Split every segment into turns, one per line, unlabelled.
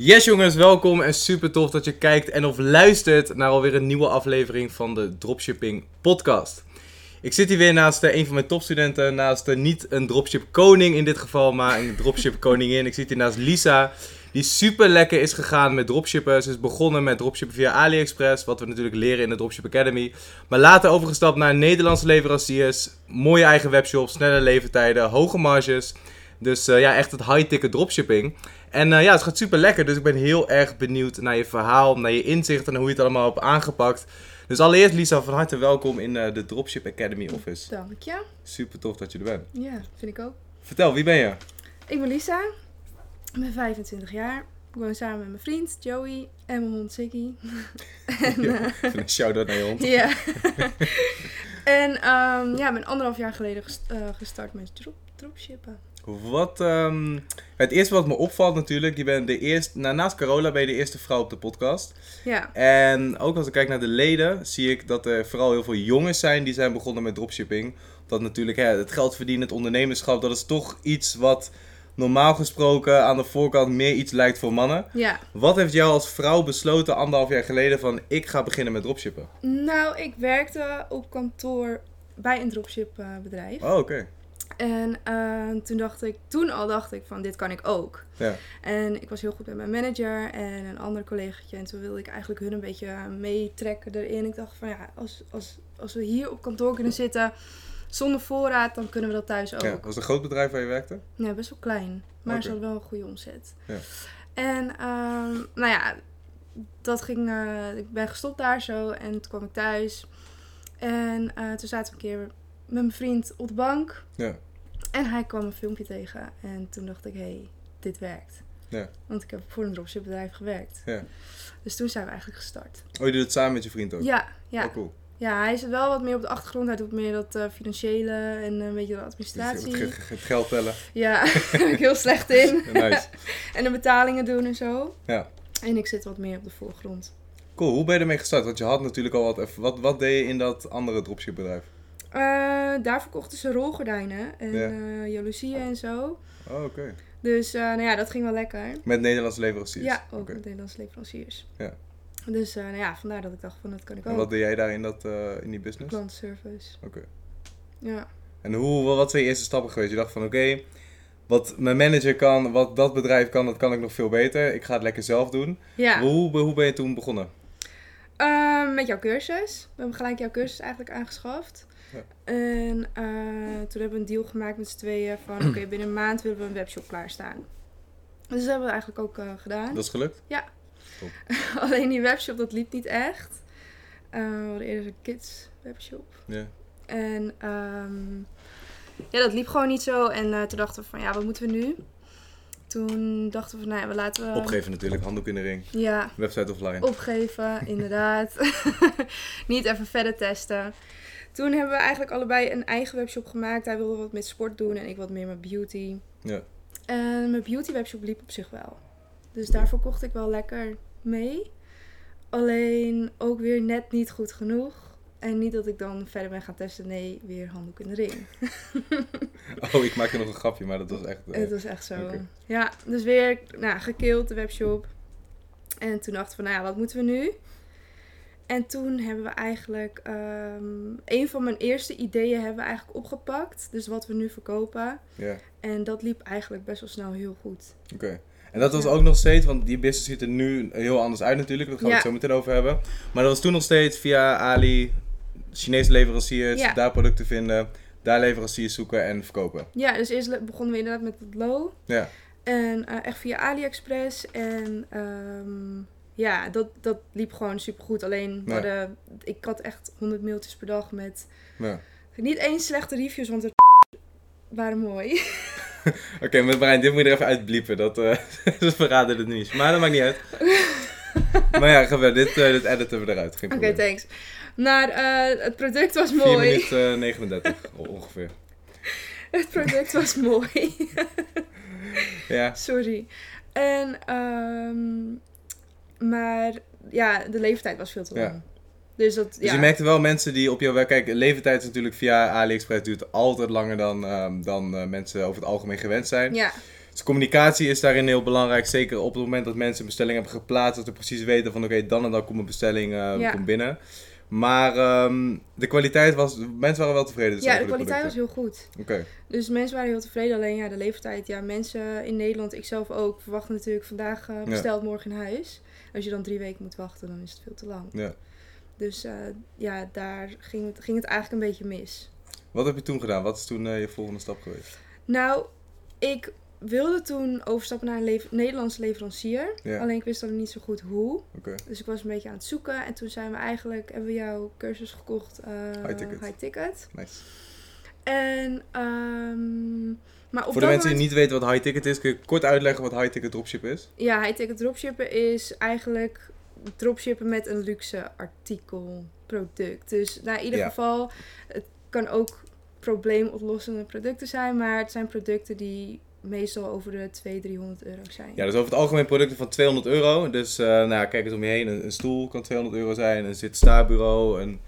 Yes jongens, welkom en super tof dat je kijkt en of luistert naar alweer een nieuwe aflevering van de Dropshipping podcast. Ik zit hier weer naast uh, een van mijn topstudenten, naast uh, niet een dropship koning in dit geval, maar een dropship koningin. Ik zit hier naast Lisa, die super lekker is gegaan met dropshippen. Ze is begonnen met dropshippen via AliExpress, wat we natuurlijk leren in de Dropship Academy. Maar later overgestapt naar Nederlandse leveranciers, mooie eigen webshop, snelle levertijden, hoge marges. Dus uh, ja, echt het high-ticket dropshipping. En uh, ja, het gaat super lekker. Dus ik ben heel erg benieuwd naar je verhaal, naar je inzichten en hoe je het allemaal hebt aangepakt. Dus allereerst Lisa, van harte welkom in uh, de Dropship Academy Office.
Dank je.
Super tof dat je er bent.
Ja, vind ik ook.
Vertel, wie ben je?
Ik ben Lisa. Ik ben 25 jaar. Ik woon samen met mijn vriend Joey en mijn hond Siggy.
en, uh, een shout-out naar je hond.
Ja. en um, ja, ik ben anderhalf jaar geleden gest gestart met drop dropshippen.
Wat, um, het eerste wat me opvalt natuurlijk, je bent de eerste, nou, naast Carola ben je de eerste vrouw op de podcast.
Ja.
En ook als ik kijk naar de leden, zie ik dat er vooral heel veel jongens zijn die zijn begonnen met dropshipping. Dat natuurlijk hè, het geld verdienen, het ondernemerschap, dat is toch iets wat normaal gesproken aan de voorkant meer iets lijkt voor mannen.
Ja.
Wat heeft jou als vrouw besloten anderhalf jaar geleden van ik ga beginnen met dropshippen?
Nou, ik werkte op kantoor bij een dropship bedrijf.
Oh, oké.
En uh, toen dacht ik, toen al dacht ik van dit kan ik ook.
Ja.
En ik was heel goed met mijn manager en een ander collegaatje. En toen wilde ik eigenlijk hun een beetje meetrekken erin. Ik dacht van ja, als, als, als we hier op kantoor kunnen zitten zonder voorraad, dan kunnen we dat thuis ook.
Ja, was het een groot bedrijf waar je werkte?
Nee, best wel klein. Maar ze hadden wel een goede omzet.
Ja.
En um, nou ja, dat ging, uh, ik ben gestopt daar zo en toen kwam ik thuis. En uh, toen zaten we een keer met mijn vriend op de bank.
Ja.
En hij kwam een filmpje tegen en toen dacht ik, hé, hey, dit werkt.
Ja.
Want ik heb voor een dropshipbedrijf gewerkt.
Ja.
Dus toen zijn we eigenlijk gestart.
Oh, je doet het samen met je vriend ook?
Ja, ja.
Oh, cool.
Ja, hij zit wel wat meer op de achtergrond. Hij doet meer dat uh, financiële en een beetje de administratie.
Het, het geld tellen.
Ja, daar ben ik heel slecht in.
nice.
en de betalingen doen en zo.
Ja.
En ik zit wat meer op de voorgrond.
Cool, hoe ben je ermee gestart? Want je had natuurlijk al wat... Wat, wat deed je in dat andere dropshipbedrijf?
Uh, daar verkochten ze rolgordijnen en uh, jaloezieën en zo.
Oh, oké.
Dus uh, nou ja, dat ging wel lekker.
Met Nederlandse leveranciers?
Ja, ook met Nederlandse leveranciers.
Ja.
Dus nou ja, vandaar dat ik dacht van dat kan ik ook.
En wat deed jij daar in, dat, eh, in die business?
Klantservice.
Oké.
Ja.
En hoe, wat zijn je eerste stappen geweest? Je dacht van oké, wat mijn manager kan, wat dat bedrijf kan, dat kan ik nog veel beter. Ik ga het lekker zelf doen.
Ja.
Hoe, hoe ben je toen begonnen?
Uh, met jouw cursus. We hebben gelijk jouw cursus eigenlijk aangeschaft. En uh, toen hebben we een deal gemaakt met z'n tweeën van oké, okay, binnen een maand willen we een webshop klaarstaan. Dus dat hebben we eigenlijk ook uh, gedaan.
Dat is gelukt?
Ja. Alleen die webshop, dat liep niet echt. Uh, we hadden eerder een kids webshop.
Ja.
En um, ja, dat liep gewoon niet zo. En toen dachten we van ja, wat moeten we nu? Toen dachten we van nou ja, we laten we...
Opgeven natuurlijk, handdoek in de ring.
Ja.
Website offline.
Opgeven, inderdaad. niet even verder testen. Toen hebben we eigenlijk allebei een eigen webshop gemaakt. Hij wilde wat met sport doen en ik wat meer met beauty.
Ja.
En mijn beauty webshop liep op zich wel. Dus daarvoor kocht ik wel lekker mee. Alleen ook weer net niet goed genoeg. En niet dat ik dan verder ben gaan testen. Nee, weer handdoek in de ring.
oh, ik maakte nog een grapje, maar dat was echt...
Uh... Het was echt zo. Okay. Ja, dus weer nou, gekild de webshop. En toen dachten we, nou ja, wat moeten we nu? En toen hebben we eigenlijk... Um, een van mijn eerste ideeën hebben we eigenlijk opgepakt. Dus wat we nu verkopen.
Ja.
En dat liep eigenlijk best wel snel heel goed.
Oké. Okay. En dat was ja. ook nog steeds, want die business ziet er nu heel anders uit natuurlijk. Daar gaan we
ja.
het zo meteen over hebben. Maar dat was toen nog steeds via Ali, Chinese leveranciers,
Ja.
daar producten vinden, daar leveranciers zoeken en verkopen.
Ja, dus eerst begonnen we inderdaad met het low.
Ja.
En uh, echt via AliExpress. En um, ja, dat, dat liep gewoon supergoed. Alleen,
Ja.
ik had echt 100 mailtjes per dag met
Ja.
niet eens slechte reviews, want het waren mooi.
Oké, maar Brian, dit moet je er even uitbliepen. Dat, uh, dat verraden het niet. Maar dat maakt niet uit. maar ja, ga verder. Dit, uh, dit editen we eruit.
Oké, thanks. Maar uh, het product was
4
mooi.
minuten uh, 39 ongeveer.
het product was mooi.
ja.
Sorry. En, um, maar ja, de leeftijd was veel te lang.
Ja.
Dus, dat,
Dus
ja.
je merkte wel mensen die op jouw werk... Kijk, leeftijd is natuurlijk via AliExpress duurt altijd langer dan, um, dan uh, mensen over het algemeen gewend zijn.
Ja,
Dus communicatie is daarin heel belangrijk. Zeker op het moment dat mensen een bestelling hebben geplaatst. Dat ze precies weten van oké, dan en dan komt mijn bestelling eh,
Ja.
komt binnen. Maar ehm, de kwaliteit was... Mensen waren wel tevreden. dus
ja, de kwaliteit was heel goed.
Oké,
Dus mensen waren heel tevreden. Alleen ja, de leeftijd. Ja, mensen in Nederland, ik zelf ook, verwachten natuurlijk vandaag eh, besteld morgen in huis. Als je dan drie weken moet wachten, dan is het veel te lang.
ja.
Dus eh, ja, daar ging het, ging het eigenlijk een beetje mis.
Wat heb je toen gedaan? Wat is toen eh, je volgende stap geweest?
Nou, ik wilde toen overstappen naar een Nederlandse leverancier.
Ja.
Alleen ik wist dan niet zo goed hoe. Dus ik was een beetje aan het zoeken. En toen zijn we eigenlijk, hebben we jouw cursus gekocht. eh
High Ticket.
High Ticket.
nice.
En, ehm maar op
Voor de
dat
mensen die
moment-
niet weten wat high ticket is, kun je kort uitleggen wat high ticket dropship is?
Ja, high ticket dropshippen is eigenlijk dropshippen met een luxe artikel product. Dus nou, in ieder
Ja.
geval, het kan ook probleemoplossende producten zijn, maar het zijn producten die meestal over de 200, 300 euro zijn.
Ja, dus over het algemeen producten van 200 euro. Dus eh, nou, ja, kijk eens om je heen. Een, een stoel kan 200 euro zijn. Een zit-sta-bureau, een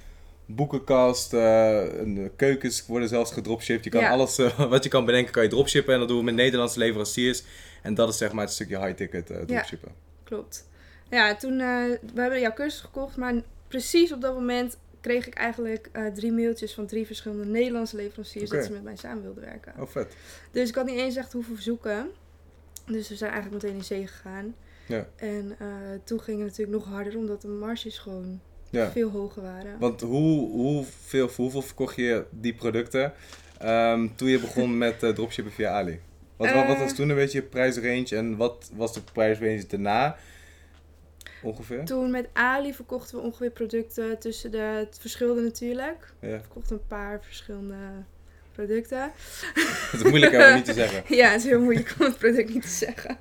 boekenkast, eh, een keukens worden zelfs gedropshipped. Je kan
Ja.
alles eh, wat je kan bedenken, kan je dropshippen. En dat doen we met Nederlandse leveranciers. En dat is zeg maar het stukje high-ticket eh dropshippen.
Klopt. Ja, toen, eh, we hebben jouw cursus gekocht, maar precies op dat moment kreeg ik eigenlijk eh, drie mailtjes van drie verschillende Nederlandse leveranciers dat ze met mij samen wilden werken.
Oh, vet.
Dus ik had niet eens echt hoeven verzoeken. Dus we zijn eigenlijk meteen in zee gegaan.
Ja.
En eh, toen ging het natuurlijk nog harder, omdat de marges gewoon
Ja.
veel hoger waren.
Want hoe, hoeveel, voor hoeveel verkocht je die producten ehm, toen je begon met eh, dropshippen via Ali? Wat, wat, wat was
Eh.
toen een beetje je prijsrange en wat was de prijsrange daarna ongeveer?
Toen met Ali verkochten we ongeveer producten tussen de... Het verschilde natuurlijk.
Ja.
We verkochten een paar verschillende producten.
Het is moeilijk om niet te zeggen.
Ja, het is heel moeilijk om het product niet te zeggen.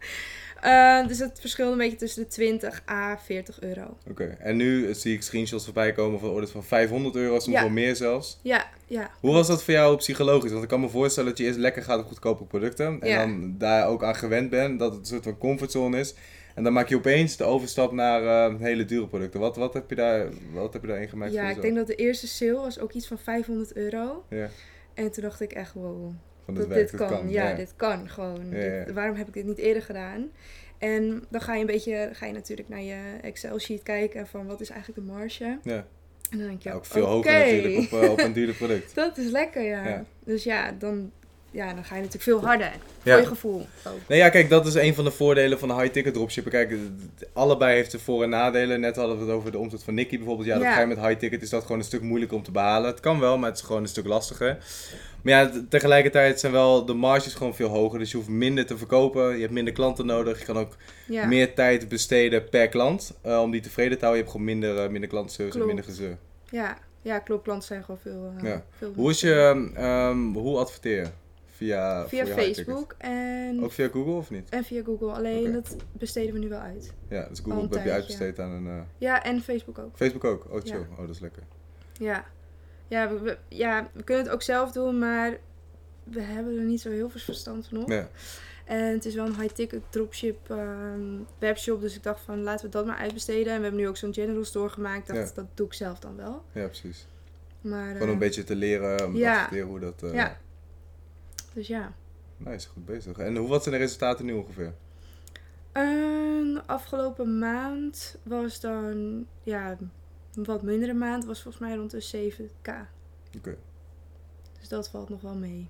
Eh, dus het verschilde een beetje tussen de 20 à 40 euro.
Oké, en nu zie ik screenshots voorbij komen van orders van 500 euro, soms
Ja.
wel meer zelfs.
Ja, ja.
Hoe was dat voor jou psychologisch? Want ik kan me voorstellen dat je eerst lekker gaat op goedkope producten. En
Ja.
dan daar ook aan gewend bent, dat het een soort van comfortzone is. En dan maak je opeens de overstap naar eh, hele dure producten. Wat, wat, heb je daar, wat heb je daarin gemaakt
Ja, ik denk dat de eerste sale was ook iets van 500 euro.
Ja,
En toen dacht ik echt, wow,
van
dat
dit
dit
dit
kan.
kan.
Ja, dit kan gewoon.
Ja.
Dit- waarom heb ik dit niet eerder gedaan? En dan ga je een beetje, ga je natuurlijk naar je Excel-sheet kijken van wat is eigenlijk de marge.
Ja.
En dan denk je,
ook veel hoger natuurlijk op, eh, op een duurder product.
dat is lekker. Ja. Dus ja dan, ja, dan ga je natuurlijk veel harder.
Ja.
Voor je gevoel ook.
Nee, ja, kijk, dat is een van de voordelen van de high-ticket dropshippen. Kijk, allebei heeft de voor- en nadelen. Net hadden we het over de omzet van Nicky bijvoorbeeld. Ja, dat
Ja.
ga je met high-ticket is dat gewoon een stuk moeilijker om te behalen. Het kan wel, maar het is gewoon een stuk lastiger. Maar ja, tegelijkertijd zijn wel de marges gewoon veel hoger. Dus je hoeft minder te verkopen. Je hebt minder klanten nodig. Je kan ook
Ja.
meer tijd besteden per klant. eh, om die tevreden te houden. Je hebt gewoon minder, eh, minder klantenservice en minder gezeur.
Ja, ja, klopt. Klanten zijn gewoon veel.
Ja.
veel
Hoe is je, ehm, hoe adverteer je? Via,
Via? Facebook en,
Ook via Google of niet?
en via Google. Alleen dat besteden we nu wel uit.
Ja, dus Google heb je uitbesteed aan een... eh,
Ja, en Facebook ook.
Facebook ook? Oh, chill.
Ja.
Oh, dat is lekker.
Ja. Ja we, we- ja, we kunnen het ook zelf doen, maar we hebben er niet zo heel veel verstand van op.
Ja,
En het is wel een high-ticket dropship ehm, webshop, dus ik dacht van laten we dat maar uitbesteden. En we hebben nu ook zo'n general store gemaakt, dacht
Ja.
dat doe ik zelf dan wel.
ja, precies.
Maar,
Gewoon
eh,
een beetje te leren, om
ja.
te adverteren hoe dat... eh
Ja. Dus ja.
Nice, goed bezig. En hoe, wat zijn de resultaten nu ongeveer?
Een afgelopen maand was dan, ja, een wat mindere maand, was volgens mij rond de 7k.
Oké.
Dus dat valt nog wel mee.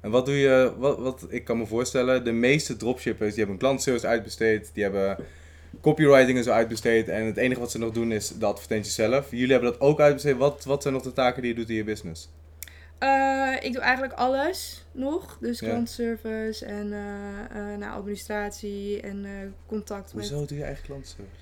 En wat doe je, wat, wat ik kan me voorstellen, de meeste dropshippers die hebben een klantservice uitbesteed, die hebben copywriting en zo uitbesteed en het enige wat ze nog doen is de advertenties zelf. Jullie hebben dat ook uitbesteed. Wat, wat zijn nog de taken die je doet in je business?
Eh, ik doe eigenlijk alles nog. Dus
Ja.
klantservice en eh, nou, administratie en contact met...
Hoezo doe je eigen klantservice?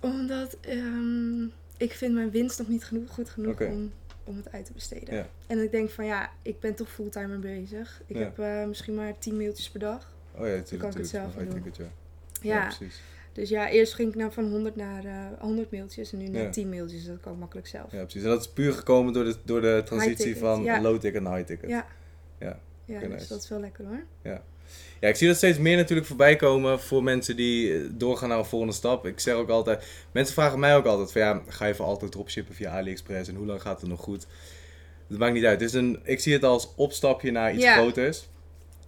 Omdat ehm, ik vind mijn winst nog niet genoeg, goed genoeg om, om het uit te besteden.
Ja.
En ik denk van ja, ik ben toch fulltime mee bezig. Ik
Ja.
heb misschien maar 10 mailtjes per dag.
Oh ja, natuurlijk.
kan ik het zelf doen.
Ticket,
Ja,
ja. precies.
Dus ja, eerst ging ik nou van 100 naar eh 100 mailtjes en nu naar
Ja.
10 mailtjes. Dat kan ik makkelijk zelf.
Ja, precies. En dat is puur gekomen door de, door de transitie van
ja.
low ticket naar high ticket.
Ja.
Ja.
Ja, dus
nice.
dat is wel lekker hoor.
Ja, ik zie dat steeds meer natuurlijk voorbij komen voor mensen die eh, doorgaan naar een volgende stap. Ik zeg ook altijd, mensen vragen mij ook altijd van ja, ga je voor altijd dropshippen via AliExpress en hoe lang gaat het nog goed? Dat maakt niet uit. Het is een, ik zie het als opstapje naar iets
Ja.
groters.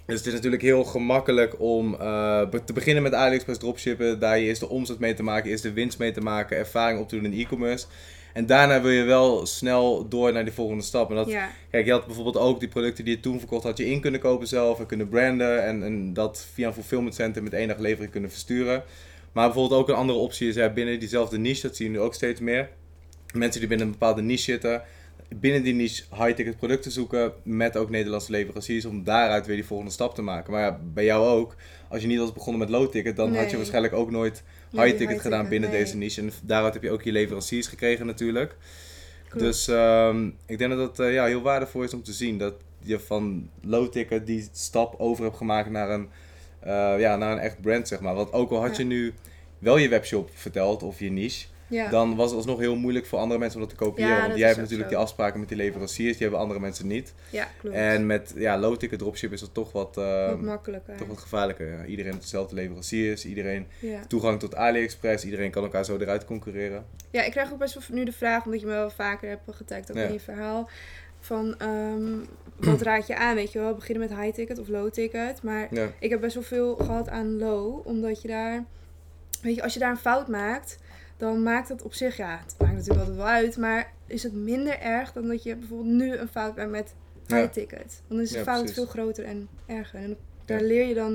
Dus het is natuurlijk heel gemakkelijk om eh, te beginnen met AliExpress dropshippen. Daar je eerst de omzet mee te maken, eerst de winst mee te maken, ervaring op te doen in e-commerce. En daarna wil je wel snel door naar die volgende stap. En dat,
Ja,
Kijk, je had bijvoorbeeld ook die producten die je toen verkocht, had je in kunnen kopen zelf en kunnen branden. En, en dat via een fulfillment center met enige levering kunnen versturen. Maar bijvoorbeeld ook een andere optie is hè, binnen diezelfde niche, dat zie je nu ook steeds meer. Mensen die binnen een bepaalde niche zitten, binnen die niche high-ticket producten zoeken met ook Nederlandse leveranciers om daaruit weer die volgende stap te maken. Maar ja, bij jou ook. Als je niet was begonnen met low-ticket, dan had je waarschijnlijk ook nooit
Nee,
high-ticket gedaan binnen
nee.
deze niche. En daaruit heb je ook je leveranciers gekregen natuurlijk.
klopt.
Dus ehm, ik denk dat het eh, ja, heel waardevol is om te zien dat je van low-ticket die stap over hebt gemaakt naar een, eh, ja, naar een echt brand, zeg maar. Want ook al had
Ja.
je nu wel je webshop verteld of je niche,
ja.
dan was het alsnog heel moeilijk voor andere mensen om dat te kopiëren.
Ja,
want jij hebt natuurlijk
zo.
die afspraken met die leveranciers, die hebben andere mensen niet.
ja, klopt.
En met ja, low-ticket dropship is dat toch wat, ehm,
Wat makkelijker.
toch wat gevaarlijker. Ja. Iedereen heeft dezelfde leveranciers, iedereen toegang tot AliExpress, iedereen kan elkaar zo eruit concurreren.
ja, ik krijg ook best wel nu de vraag, omdat je me wel vaker hebt getagd ook in je verhaal. Van, ehm, wat raad je aan, weet je wel? Beginnen met high ticket of low ticket. Maar
Ja,
ik heb best wel veel gehad aan low, omdat je daar, weet je, als je daar een fout maakt, dan maakt het op zich, ja, het maakt natuurlijk altijd wel uit, maar is het minder erg dan dat je bijvoorbeeld nu een fout maakt met
Ja.
high ticket. Dan is de
Ja,
fout
precies.
veel groter en erger. En daar
Ja.
leer je dan,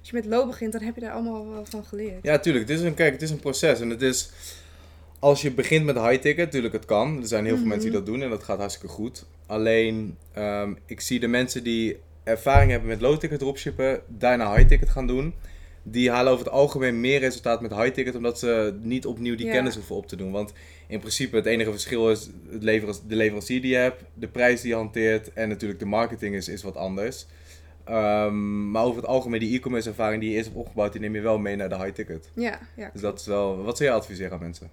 als je met low begint, dan heb je daar allemaal wel van geleerd.
Ja, tuurlijk. Het is een, kijk, het is een proces. En het is... Als je begint met high ticket, natuurlijk het kan. Er zijn heel veel
Mhm.
mensen die dat doen en dat gaat hartstikke goed. Alleen, ehm, ik zie de mensen die ervaring hebben met low ticket dropshippen, daarna high ticket gaan doen. Die halen over het algemeen meer resultaat met high ticket, omdat ze niet opnieuw die
Ja.
kennis hoeven op te doen. Want in principe het enige verschil is het de leverancier die je hebt, de prijs die je hanteert en natuurlijk de marketing is, is wat anders. Ehm, maar over het algemeen die e-commerce ervaring die je eerst hebt opgebouwd, die neem je wel mee naar de high ticket.
Ja, ja,
Dus dat is wel. Wat zou je adviseren aan mensen?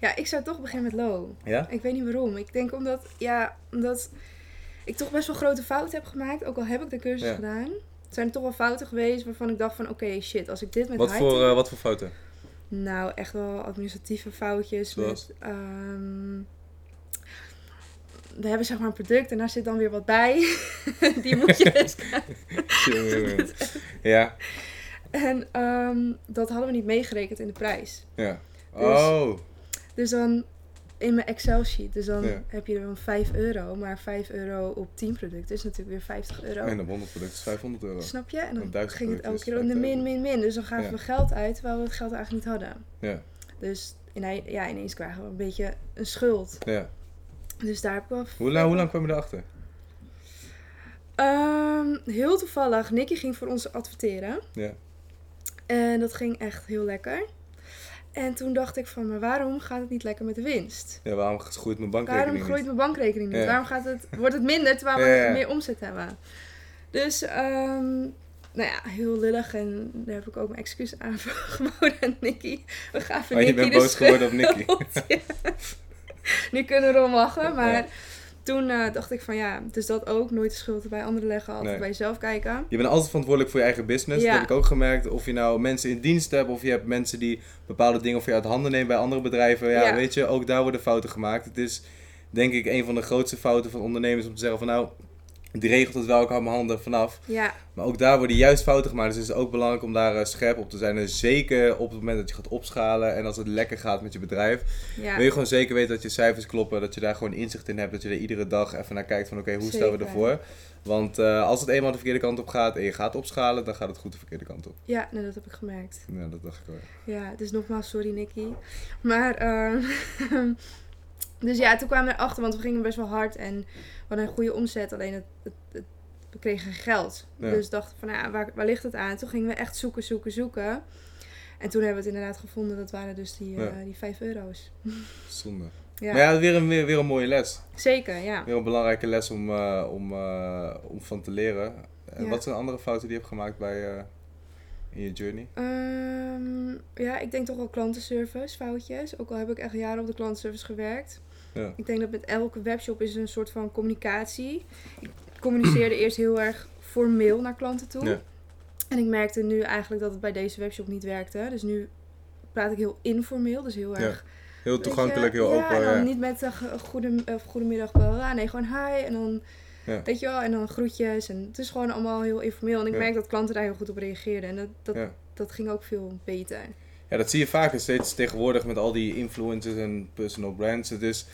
ja, ik zou toch beginnen met low.
Ja?
Ik weet niet waarom. Ik denk omdat, ja, omdat ik toch best wel grote fouten heb gemaakt. Ook al heb ik de cursus
Ja.
gedaan. Het zijn er toch wel fouten geweest waarvan ik dacht van, oké, shit, als ik dit met
Wat voor, eh, wat voor fouten?
Nou, echt wel administratieve foutjes.
Zoals?
Met, ehm, we hebben zeg maar een product en daar zit dan weer wat bij. Die moet je dus
ja,
En ehm, dat hadden we niet meegerekend in de prijs.
ja. Oh,
Dus dan in mijn Excel sheet. Dus dan
Ja.
heb je dan 5 euro. Maar 5 euro op 10 producten is natuurlijk weer 50 euro.
en een 100 product is 500 euro.
Snap je? En dan ging het
producten
elke keer om de
5000.
min, min, min. Dus dan gaven we geld uit terwijl we het geld eigenlijk niet hadden.
Ja,
Dus ine- ja, ineens krijgen we een beetje een schuld.
ja.
Dus daar heb ik wel...
Hoe, lang, hoe lang kwam je erachter?
Ehm, heel toevallig, Nicky ging voor ons adverteren.
Ja.
En dat ging echt heel lekker. En toen dacht ik van, maar waarom gaat het niet lekker met de winst?
Ja, waarom groeit mijn
Waarom
bankrekening
groeit
niet?
mijn bankrekening niet?
Ja.
Waarom gaat het, wordt het minder terwijl we
Ja,
meer omzet hebben? Dus, ehm, nou ja, heel lullig. En daar heb ik ook mijn excuus aan geboden aan Nicky. We gaven
Oh, je
Nicky
bent
de
boos geworden op. Nicky.
Nu kunnen we erom lachen, maar. Toen eh, dacht ik van ja, dus dat ook. Nooit de schuld bij anderen leggen, altijd
Nee.
bij jezelf kijken.
Je bent altijd verantwoordelijk voor je eigen business.
Ja.
Dat heb ik ook gemerkt. Of je nou mensen in dienst hebt, of je hebt mensen die bepaalde dingen voor je uit handen nemen bij andere bedrijven. Ja,
Ja.
weet je, ook daar worden fouten gemaakt. Het is denk ik een van de grootste fouten van ondernemers om te zeggen van nou, die regelt het wel, ik hou mijn handen vanaf.
Ja,
Maar ook daar worden juist fouten gemaakt. Dus het is ook belangrijk om daar eh, scherp op te zijn. En zeker op het moment dat je gaat opschalen en als het lekker gaat met je bedrijf.
ja.
Wil je gewoon zeker weten dat je cijfers kloppen. Dat je daar gewoon inzicht in hebt. Dat je er iedere dag even naar kijkt van oké, hoe staan we ervoor? Want eh, als het eenmaal de verkeerde kant op gaat en je gaat opschalen, dan gaat het goed de verkeerde kant op.
ja dat heb ik gemerkt.
Ja, dat dacht ik wel.
Ja, dus nogmaals, sorry Nicky. Maar, ehm, dus ja, toen kwamen we erachter, want we gingen best wel hard en we hadden een goede omzet. Alleen het, het, het- we kregen geen geld.
Ja.
Dus dachten van, nou, ja, waar, waar ligt het aan? Toen gingen we echt zoeken, zoeken, zoeken. En toen hebben we het inderdaad gevonden. Dat waren dus die,
Ja.
eh, die 5 euro's.
Zonde.
Ja,
Maar ja, weer een, weer, weer een mooie les.
zeker, ja.
Weer een belangrijke les om, eh, om, eh, om van te leren. En
Ja.
wat zijn andere fouten die je hebt gemaakt bij, in je journey?
Ehm, ja, ik denk toch wel klantenservice, foutjes. Ook al heb ik echt jaren op de klantenservice gewerkt.
Ja.
Ik denk dat met elke webshop is een soort van communicatie. Ik communiceerde eerst heel erg formeel naar klanten toe.
Ja.
En ik merkte nu eigenlijk dat het bij deze webshop niet werkte. Dus nu praat ik heel informeel, dus heel erg...
Heel toegankelijk,
je,
heel open.
en dan
ja.
niet met uh, goede, eh, goedemiddag, bla. Nee, gewoon hi. En dan
Ja.
Weet je wel? En dan groetjes. En het is gewoon allemaal heel informeel. En ik
Ja.
merk dat klanten daar heel goed op reageerden. En dat, dat,
Ja.
dat ging ook veel beter.
Ja, dat zie je vaker steeds tegenwoordig met al die influencers en personal brands. Dus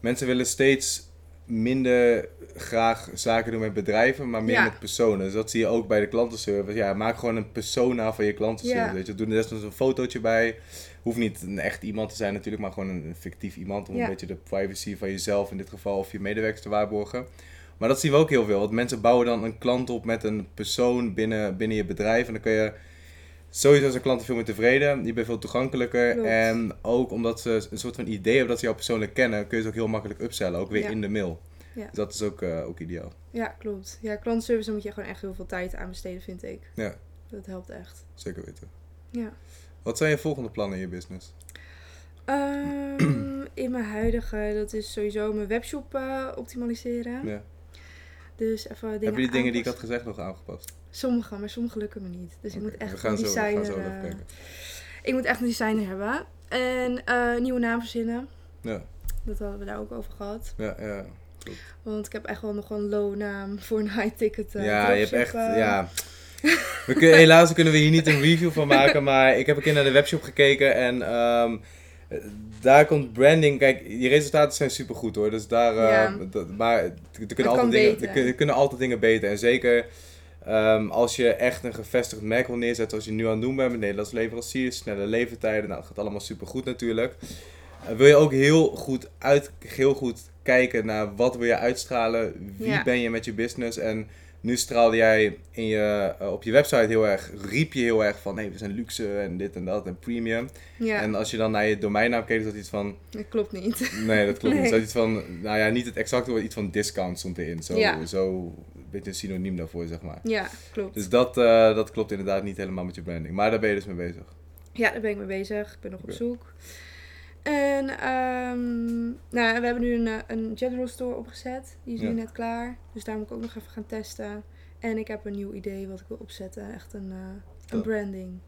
mensen willen steeds minder graag zaken doen met bedrijven, maar meer
Ja.
met personen. Dus dat zie je ook bij de klantenservice. Ja, maak gewoon een persona van je klantenservice.
Ja.
Weet je, doe er desnoods een fotootje bij. Hoeft niet een echt iemand te zijn natuurlijk, maar gewoon een fictief iemand om
Ja.
een beetje de privacy van jezelf in dit geval of je medewerkers te waarborgen. Maar dat zien we ook heel veel. Want mensen bouwen dan een klant op met een persoon binnen, binnen je bedrijf. En dan kun je sowieso zijn klanten veel meer tevreden. Je bent veel toegankelijker.
Klopt.
En ook omdat ze een soort van idee hebben dat ze jou persoonlijk kennen, kun je ze ook heel makkelijk upsellen. Ook weer
Ja.
in de mail.
Ja.
Dus dat is ook, eh, ook ideaal.
Ja, klopt. Ja, klantenservice moet je gewoon echt heel veel tijd aan besteden, vind ik.
Ja,
Dat helpt echt.
zeker weten.
Ja.
Wat zijn je volgende plannen in je business?
Ehm, in mijn huidige, dat is sowieso mijn webshop eh, optimaliseren.
Ja.
Dus even dingen
Heb je die dingen die ik had gezegd nog aangepast?
Sommige, maar sommige lukken me niet. Dus ik moet echt een designer...
kijken.
ik moet echt een designer hebben. En eh, nieuwe naam verzinnen.
Ja,
Dat hadden we daar ook over gehad.
ja, ja.
Want ik heb echt wel nog een low naam voor een high ticket eh,
ja, je hebt echt, ja. We kunnen, helaas kunnen we hier niet een review van maken, maar ik heb een keer naar de webshop gekeken en ehm, eh, daar komt branding. Kijk, je resultaten zijn supergoed hoor, dus daar,
Ja.
maar er kunnen, altijd dingen, er kunnen altijd dingen beter. En zeker ehm, als je echt een gevestigd merk wil neerzetten, zoals je nu aan het doen bent met Nederlandse leveranciers, snelle levertijden, nou dat gaat allemaal supergoed natuurlijk. Eh, wil je ook heel goed, uit, heel goed kijken naar wat wil je uitstralen, wie
Ja.
ben je met je business en nu straalde jij in je, eh, op je website heel erg, riep je heel erg van nee, we zijn luxe en dit en dat en premium.
Ja,
En als je dan naar je domeinnaam keek, is dat iets van,
dat klopt niet.
nee dat klopt niet. Dat iets van, nou ja, niet het exacte woord, iets van discount stond erin. Zo,
Ja.
zo beetje een synoniem daarvoor, zeg maar.
Ja, klopt.
Dus dat, eh, dat klopt inderdaad niet helemaal met je branding. Maar daar ben je dus mee bezig.
Ja, daar ben ik mee bezig. Ik ben nog op zoek. En ehm, nou, we hebben nu een, eh, een general store opgezet. Die is
Ja.
nu net klaar. Dus daar moet ik ook nog even gaan testen. En ik heb een nieuw idee wat ik wil opzetten. Echt een, eh, een branding.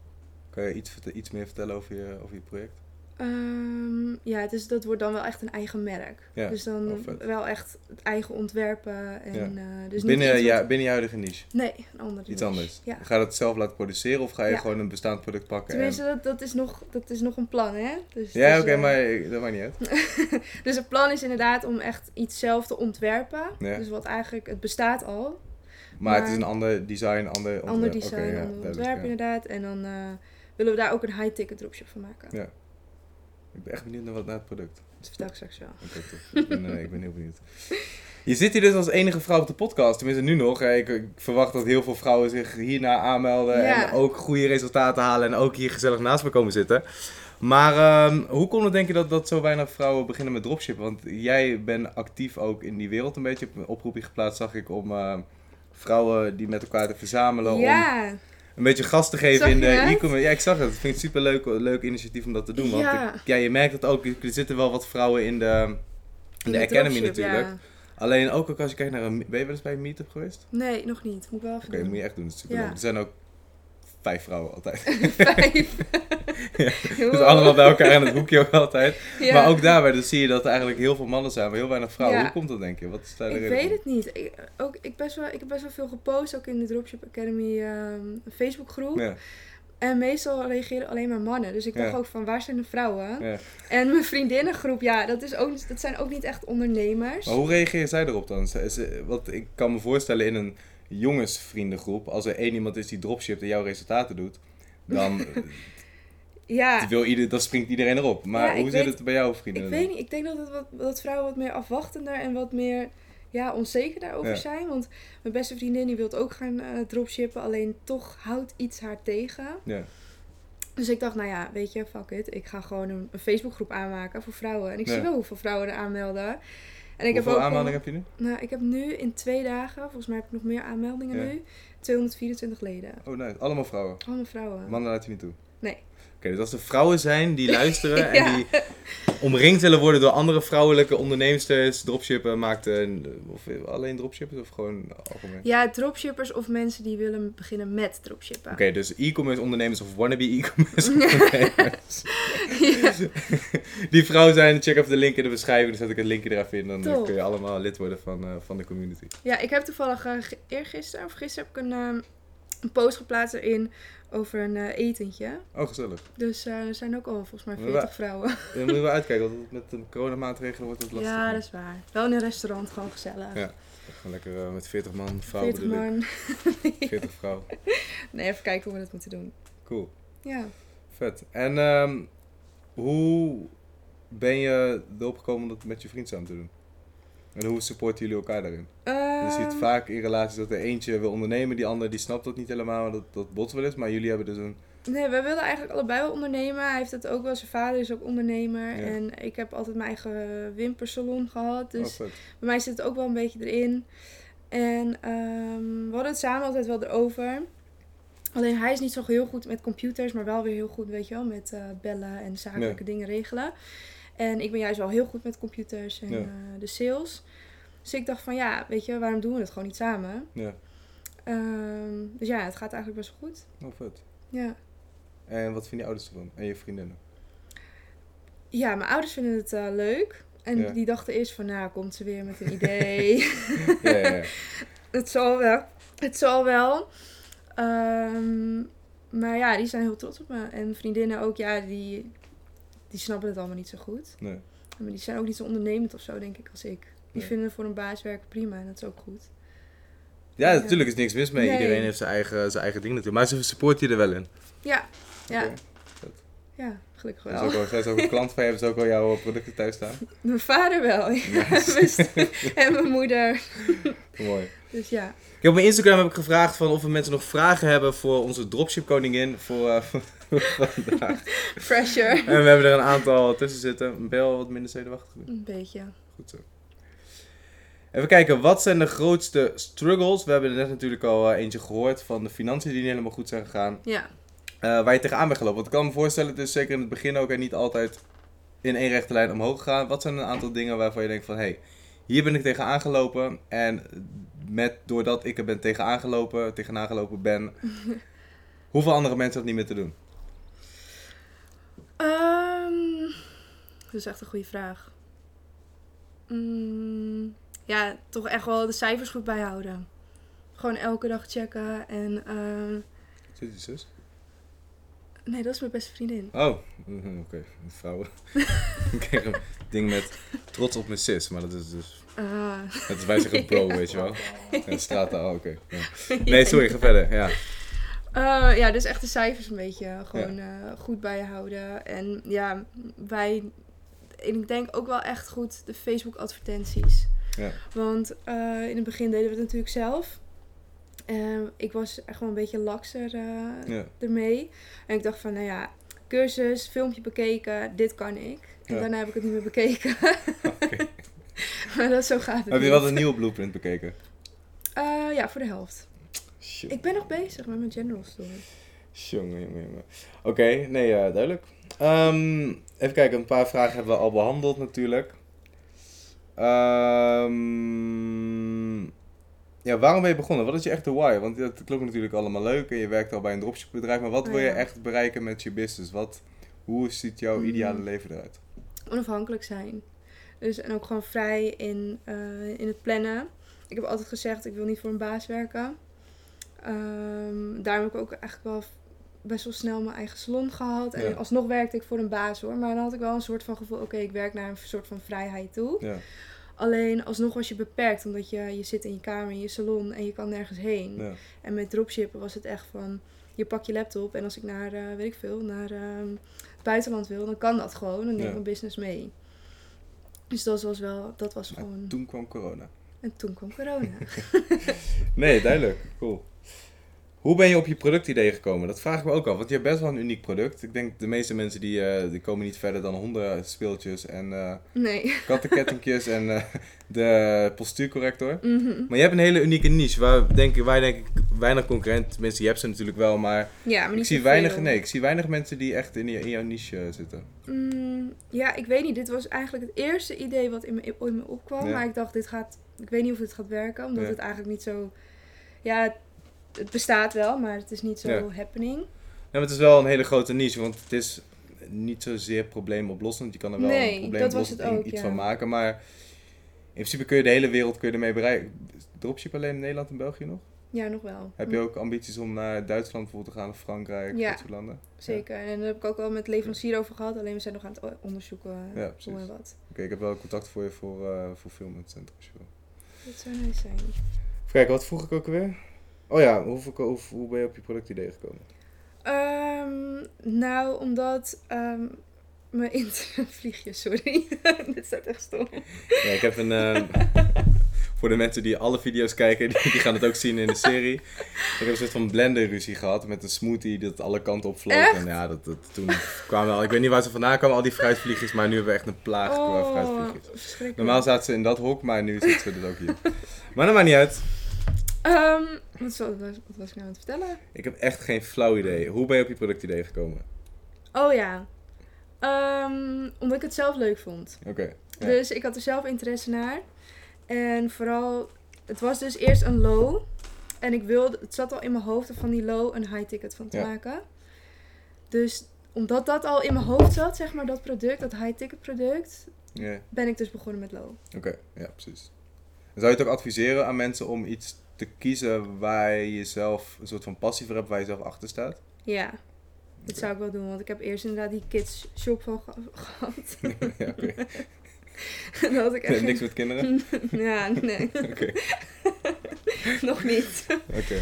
Kan je iets, iets meer vertellen over je, over je project?
Ehm, ja, het is, dat wordt dan wel echt een eigen merk.
Ja,
Dus dan
oh,
wel echt het eigen ontwerpen. En,
Ja.
eh, dus
binnen,
niet
ja,
wat-
binnen je huidige niche?
Nee, een ander
Iets
niche.
anders?
Ja.
Ga je dat zelf laten produceren of ga je gewoon een bestaand product pakken? en-
Tenminste, dat, dat, is nog, dat is nog een plan, hè? Dus,
Ja,
dus,
oké,
eh,
maar ik- dat maakt niet uit.
Dus het plan is inderdaad om echt iets zelf te ontwerpen. Dus wat eigenlijk, het bestaat al.
Maar, het
Maar-
is een ander design, ander ontwerp.
Ander design,
ja,
ander ontwerp inderdaad. En dan eh, willen we daar ook een high-ticket dropship van maken.
Ja. Ik ben echt benieuwd naar, wat, naar het product.
Dat vertel ik straks wel.
Oké, top. Ik ben, eh, ik ben heel benieuwd. Je zit hier dus als enige vrouw op de podcast, tenminste nu nog. Ik, ik verwacht dat heel veel vrouwen zich hierna aanmelden
Ja.
en ook goede resultaten halen en ook hier gezellig naast me komen zitten. Maar ehm, hoe komt het denk je dat, dat zo weinig vrouwen beginnen met dropshippen? Want jij bent actief ook in die wereld een beetje. Heb een oproepje geplaatst, zag ik, om eh, vrouwen die met elkaar te verzamelen. Om
Ja,
een beetje gas te geven
Zag
in de e-commerce. Ja, ik zag het. Ik vind het super leuk, leuk initiatief om dat te doen. Want
Ja.
ik- ja, je merkt het ook. Er zitten wel wat vrouwen in de, in de
de
Academy natuurlijk.
ja.
Alleen ook, ook als je kijkt naar een... Ben je wel eens bij een meetup geweest?
Nee, nog niet. Moet ik wel even
Oké, moet je echt doen. Dat is super leuk. Er zijn ook vijf vrouwen altijd.
Vijf.
dus allemaal bij elkaar in het hoekje ook altijd.
Ja.
Maar ook daarbij dus zie je dat er eigenlijk heel veel mannen zijn, maar heel weinig vrouwen.
Ja.
Hoe komt dat denk je? Wat is daar de
Ik
reden
weet het niet. Ik, ook, ik, best wel, ik heb best wel veel gepost, ook in de Dropship Academy ehm Facebookgroep.
Ja,
En meestal reageren alleen maar mannen. Dus ik dacht
Ja.
ook van, waar zijn de vrouwen?
ja.
En mijn vriendinnengroep, ja, dat, is ook, dat zijn ook niet echt ondernemers.
Maar hoe reageer zij erop dan? Want ik kan me voorstellen in een jongensvriendengroep, als er één iemand is die dropshipt en jouw resultaten doet, dan,
Ja,
wil ieder, dan springt iedereen erop. Maar
Ja,
hoe zit
weet-
het bij jouw vrienden?
ik
dan?
weet niet. Ik denk dat, het wat, dat vrouwen wat meer afwachtender en wat meer ja, onzeker daarover
Ja.
zijn. Want mijn beste vriendin die wil ook gaan eh, dropshippen. Alleen toch houdt iets haar tegen.
Ja.
Dus ik dacht, nou ja, weet je, fuck it. Ik ga gewoon een, een Facebookgroep aanmaken voor vrouwen. En ik zie wel hoeveel vrouwen er aanmelden. En ik heb
Hoeveel
al-
aanmeldingen heb je nu?
Nou, ik heb nu in twee dagen, volgens mij heb ik nog meer aanmeldingen
Ja.
nu, 224 leden.
Oh nee, allemaal vrouwen.
Allemaal vrouwen.
Mannen laat je niet toe. Oké, dus als er vrouwen zijn die luisteren
Ja.
en die omringd willen worden door andere vrouwelijke onderneemsters, dropshippen, maakt een, of alleen dropshippers of gewoon algemeen?
Ja, dropshippers of mensen die willen beginnen met dropshippen.
Oké, dus e-commerce ondernemers of wannabe e-commerce ondernemers. die vrouw zijn, check even de link in de beschrijving. Dan zet ik het linkje er even in. Dan
Top.
kun je allemaal lid worden van, eh, van de community.
Ja, ik heb toevallig uh, eergisteren of gisteren heb ik een, uh, een post geplaatst erin over een uh, etentje.
Oh, gezellig.
Dus uh, er zijn ook al volgens mij 40
Maar,
vrouwen.
Dan moeten we uitkijken, want met de coronamaatregelen wordt het lastig.
Ja, dat is waar. Wel in een restaurant, gewoon gezellig.
Ja. Gewoon lekker uh, met 40 man, vrouwen
40 man.
40 vrouwen.
Nee, even kijken hoe we dat moeten doen.
Cool.
Ja.
Vet. En um, hoe ben je erop gekomen om dat met je vriend samen te doen? En hoe supporten jullie elkaar daarin? Je ziet vaak in relaties dat er eentje wil ondernemen, die ander die snapt dat niet helemaal, dat dat bot wel is. Maar jullie hebben dus een...
Nee, wij willen eigenlijk allebei wel ondernemen. Hij heeft het ook wel, zijn vader is ook ondernemer.
Ja.
En ik heb altijd mijn eigen wimpersalon gehad. Dus
oh,
bij mij zit het ook wel een beetje erin. En um, we hadden het samen altijd wel erover. Alleen hij is niet zo heel goed met computers, maar wel weer heel goed, weet je wel, met uh, bellen en zakelijke dingen regelen. En ik ben juist wel heel goed met computers en
Ja.
uh, de sales. Dus ik dacht van ja, weet je, waarom doen we het gewoon niet samen?
Ja.
Um, dus ja, het gaat eigenlijk best wel goed.
Oh, vet.
Ja.
En wat vinden je ouders ervan? En je vriendinnen?
Ja, mijn ouders vinden het uh, leuk. En
Ja.
die dachten eerst van, nou, komt ze weer met een idee.
ja, ja, ja.
het zal wel. Het zal wel. Um, maar ja, die zijn heel trots op me. En vriendinnen ook, ja, die, die snappen het allemaal niet zo goed.
Nee.
Maar die zijn ook niet zo ondernemend of zo, denk ik, als ik. Die
Nee.
vinden voor een baas werken prima en dat is ook goed.
Ja,
Ja.
natuurlijk is niks mis mee.
Nee.
Iedereen heeft zijn eigen, zijn eigen ding natuurlijk. Maar ze support je er wel in.
Ja, ja. Ja, gelukkig
Is ook
wel.
al, zijn ze ook een klant van je? Hebben ze ook al jouw producten thuis staan?
Mijn vader wel, ja.
Nice.
en mijn moeder.
Mooi.
Dus ja.
Ik heb op mijn Instagram heb ik gevraagd van of we mensen nog vragen hebben voor onze dropship koningin voor, eh, voor vandaag.
Pressure.
En we hebben er een aantal tussen zitten. Al wat minder zenuwachtig? nu?
Een beetje.
Goed zo. Even kijken, wat zijn de grootste struggles? We hebben er net natuurlijk al eh, eentje gehoord van de financiën die niet helemaal goed zijn gegaan.
Ja.
Eh, waar je tegenaan bent gelopen. Want ik kan me voorstellen, het is zeker in het begin ook en niet altijd in één rechte lijn omhoog gegaan. Wat zijn een aantal dingen waarvan je denkt van, hé, hey, hier ben ik tegenaan gelopen. En met, doordat ik er ben tegenaan gelopen, tegenaan gelopen ben, hoeveel andere mensen dat niet meer te doen?
Um, dat is echt een goede vraag. Mm, ja, toch echt wel de cijfers goed bijhouden. Gewoon elke dag checken en... Uh,
Zit je zus?
Nee, dat is mijn beste vriendin.
Oh, mhm, oké. Vrouwen. ik een ding met trots op mijn sis, maar dat is dus...
Uh,
Dat is wij zeggen bro, weet je wel. Ja, straat, oh, oké. Ja. Nee, sorry, ga verder. Ja.
Uh, ja, dus echt de cijfers een beetje gewoon ja. uh, goed bijhouden. En ja, wij... Ik denk ook wel echt goed de Facebook advertenties.
Ja.
Want in het begin deden we het natuurlijk zelf. En ik was echt wel een beetje lakser ja. ermee. En ik dacht van, nou ja, cursus, filmpje bekeken, dit kan ik. En
Ja.
daarna heb ik het niet meer bekeken. Maar dat zo gaat het
Heb je wel een nieuwe blueprint bekeken?
Uh, ja, voor de helft.
Shit.
Ik ben nog bezig met mijn general story.
Jongen, jongen, jongen. Oké, nee, uh, duidelijk. Um, even kijken, een paar vragen hebben we al behandeld natuurlijk. Um, ja, waarom ben je begonnen? Wat is je echte why? Want het klinkt natuurlijk allemaal leuk en je werkt al bij een dropshipbedrijf. Maar wat
Oh,
wil je echt bereiken met je business? Wat, hoe ziet jouw
Mm.
ideale leven eruit?
Onafhankelijk zijn. Dus, en ook gewoon vrij in, uh, in het plannen. Ik heb altijd gezegd, ik wil niet voor een baas werken. Um, daarom heb ik ook eigenlijk wel best wel snel mijn eigen salon gehad. En
Ja.
alsnog werkte ik voor een baas hoor. Maar dan had ik wel een soort van gevoel, oké, ik werk naar een soort van vrijheid toe.
Ja,
Alleen alsnog was je beperkt, omdat je, je zit in je kamer, in je salon en je kan nergens heen.
ja,
En met dropshippen was het echt van, je pak je laptop en als ik naar, uh, weet ik veel, naar uh, het buitenland wil, dan kan dat gewoon. Dan neem ik
Ja.
mijn business mee. Dus dat was wel, dat was
maar
gewoon...
toen kwam corona.
En toen kwam corona.
Nee, duidelijk. Cool. Hoe ben je op je productidee gekomen? Dat vraag ik me ook af, want je hebt best wel een uniek product. Ik denk de meeste mensen die, uh, die komen niet verder dan honden speeltjes en uh,
nee.
kattenkettingjes en uh, de postuurcorrector.
Mm -hmm.
Maar je hebt een hele unieke niche waar, denk, waar denk ik weinig concurrenten, tenminste je hebt ze natuurlijk wel, maar,
ja, maar niet
ik, zie weinig, nee, ik zie weinig mensen die echt in, je, in jouw niche zitten.
Mm, ja, ik weet niet. Dit was eigenlijk het eerste idee wat in me, in me opkwam.
Ja.
Maar ik dacht, dit gaat, ik weet niet of het gaat werken, omdat
Ja.
het eigenlijk niet zo... Ja, het bestaat wel, maar het is niet zo
Ja.
happening.
Ja, maar het is wel een hele grote niche, want het is, niet zozeer probleemoplossend. Je kan er wel
Nee,
een probleemoplossend
ook,
iets
ja.
van maken. Maar in principe kun je de hele wereld kun je ermee bereiken. Dropship alleen in Nederland en België nog?
Ja, nog wel.
Heb je ook ambities om naar Duitsland bijvoorbeeld te gaan, of Frankrijk,
Ja.
dat soort landen?
Zeker. En daar heb ik ook wel met leverancier over gehad. Alleen we zijn nog aan het onderzoeken
Ja,
hoe en wat.
Oké, ik heb wel contact voor je voor, eh voor Fulfillment Center.
Dat zou nice zijn.
Even kijken, wat vroeg ik ook alweer? Oh ja, hoe, hoe, hoe ben je op je productidee gekomen?
Ehm, nou, omdat ehm mijn internet vliegje, sorry. Dit staat echt stom.
Ja, ik heb een. eh, voor de mensen die alle video's kijken, die, die gaan het ook zien in de serie. Ik heb een soort van blender-ruzie gehad met een smoothie dat alle kanten opvloog. En ja, dat, dat, toen kwamen al. Ik weet niet waar ze vandaan kwamen, al die fruitvliegjes, maar nu hebben we echt een plaag qua
Oh,
fruitvliegjes.
verschrikkelijk.
Normaal zaten ze in dat hok, maar nu zitten ze dus ook hier. Maar dat maakt niet uit.
Ehm, wat, was, wat was ik nou aan het vertellen?
Ik heb echt geen flauw idee. Hoe ben je op je productidee gekomen?
Oh ja. Ehm, omdat ik het zelf leuk vond.
Oké. ja.
Dus ik had er zelf interesse naar. En vooral, het was dus eerst een low. En ik wilde, het zat al in mijn hoofd om van die low een high ticket van te
Ja.
maken. Dus omdat dat al in mijn hoofd zat, zeg maar, dat product, dat high ticket product, ben ik dus begonnen met low.
Oké, ja, precies. En zou je het ook adviseren aan mensen om iets te kiezen waar je zelf een soort van passie voor hebt, waar je zelf achter staat?
Ja, dat zou ik wel doen. Want ik heb eerst inderdaad die kids shop van ge- gehad.
ja, oké.
En dan had ik echt
Niks met kinderen?
Ja, nee.
Oké,
Nog niet.
oké.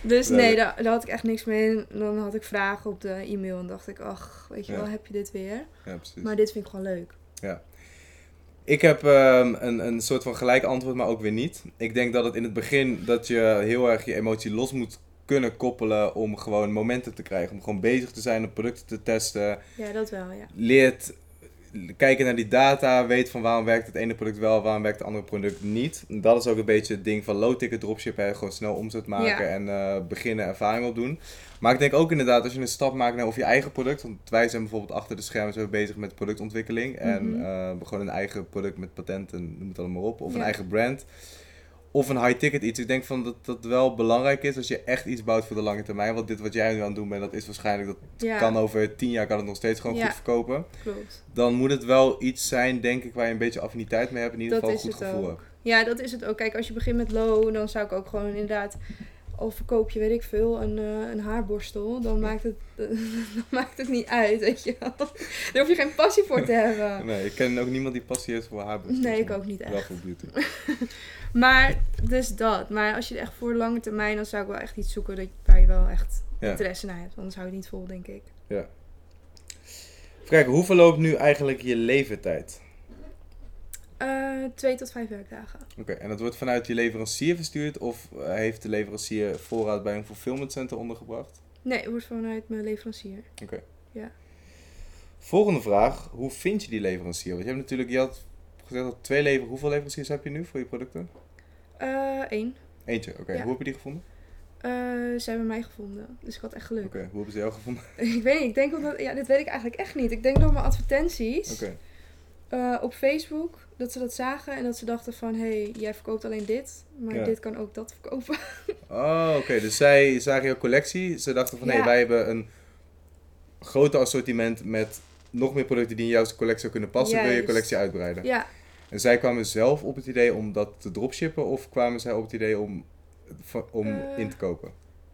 Dus
Nee.
nee, daar, daar had ik echt niks mee. En dan had ik vragen op de e-mail en dacht ik, ach, weet je
Ja.
wel, heb je dit weer?
Ja, precies.
Maar dit vind ik gewoon leuk.
Ik heb ehm, een, een soort van gelijk antwoord, maar ook weer niet. Ik denk dat het in het begin dat je heel erg je emotie los moet kunnen koppelen om gewoon momenten te krijgen. Om gewoon bezig te zijn, om producten te testen.
Ja, dat wel, ja.
leert kijken naar die data, weet van waarom werkt het ene product wel, waarom werkt het andere product niet. En dat is ook een beetje het ding van low-ticket dropship, hè. gewoon snel omzet maken
Ja.
en eh, beginnen ervaring opdoen. Maar ik denk ook inderdaad, als je een stap maakt naar of je eigen product, want wij zijn bijvoorbeeld achter de schermen zo bezig met productontwikkeling en eh, gewoon een eigen product met patenten, noem het allemaal op, of een eigen brand. Of een high-ticket iets. Ik denk van dat dat wel belangrijk is als je echt iets bouwt voor de lange termijn. Want dit wat jij nu aan het doen bent, dat is waarschijnlijk, dat
Ja,
kan over tien jaar kan het nog steeds gewoon
Ja.
goed verkopen
klopt.
dan moet het wel iets zijn, denk ik, waar je een beetje affiniteit mee hebt. In ieder
Dat
geval een goed gevoel
ook.
hebt.
Ja, dat is het ook. Kijk, als je begint met low, dan zou ik ook gewoon inderdaad... Al verkoop je, weet ik veel, een, eh, een haarborstel, dan maakt, het, dan maakt het niet uit, weet je wel. Daar hoef je geen passie voor te hebben.
Nee, ik ken ook niemand die passie heeft voor haar.
Nee, ik ook niet
Wel
echt.
voor beauty.
Maar, dus dat. Maar als je echt voor lange termijn, dan zou ik wel echt iets zoeken dat, waar je wel echt
Ja.
interesse naar hebt. Anders hou je het niet vol, denk ik.
Even kijken, hoe verloopt nu eigenlijk je levertijd?
Eh, twee tot vijf werkdagen.
Oké, en dat wordt vanuit je leverancier verstuurd of eh, heeft de leverancier voorraad bij een fulfillment center ondergebracht?
Nee, het wordt vanuit mijn leverancier.
Oké.
Ja.
Volgende vraag, hoe vind je die leverancier? Want je hebt natuurlijk, je had gezegd dat twee leveranciers, hoeveel leveranciers heb je nu voor je producten?
Eh één.
Eentje, oké.
Ja.
Hoe heb je die gevonden?
Eh, ze hebben mij gevonden. Dus ik had echt geluk.
Oké, hoe hebben ze jou gevonden?
ik weet niet. Ik denk omdat... Ja, dit weet ik eigenlijk echt niet. Ik denk door mijn advertenties
Oké,
eh, op Facebook. Dat ze dat zagen en dat ze dachten van... Hé, hey, jij verkoopt alleen dit. Maar
Ja.
dit kan ook dat verkopen.
Oh, oké. Dus zij zagen jouw collectie. Ze dachten van, hé,
Ja.
wij hebben een groter assortiment met nog meer producten die in jouw collectie zou kunnen passen. Wil je je
Juist.
collectie uitbreiden?
ja,
En zij kwamen zelf op het idee om dat te dropshippen of kwamen zij op het idee om, om
Eh,
in te kopen?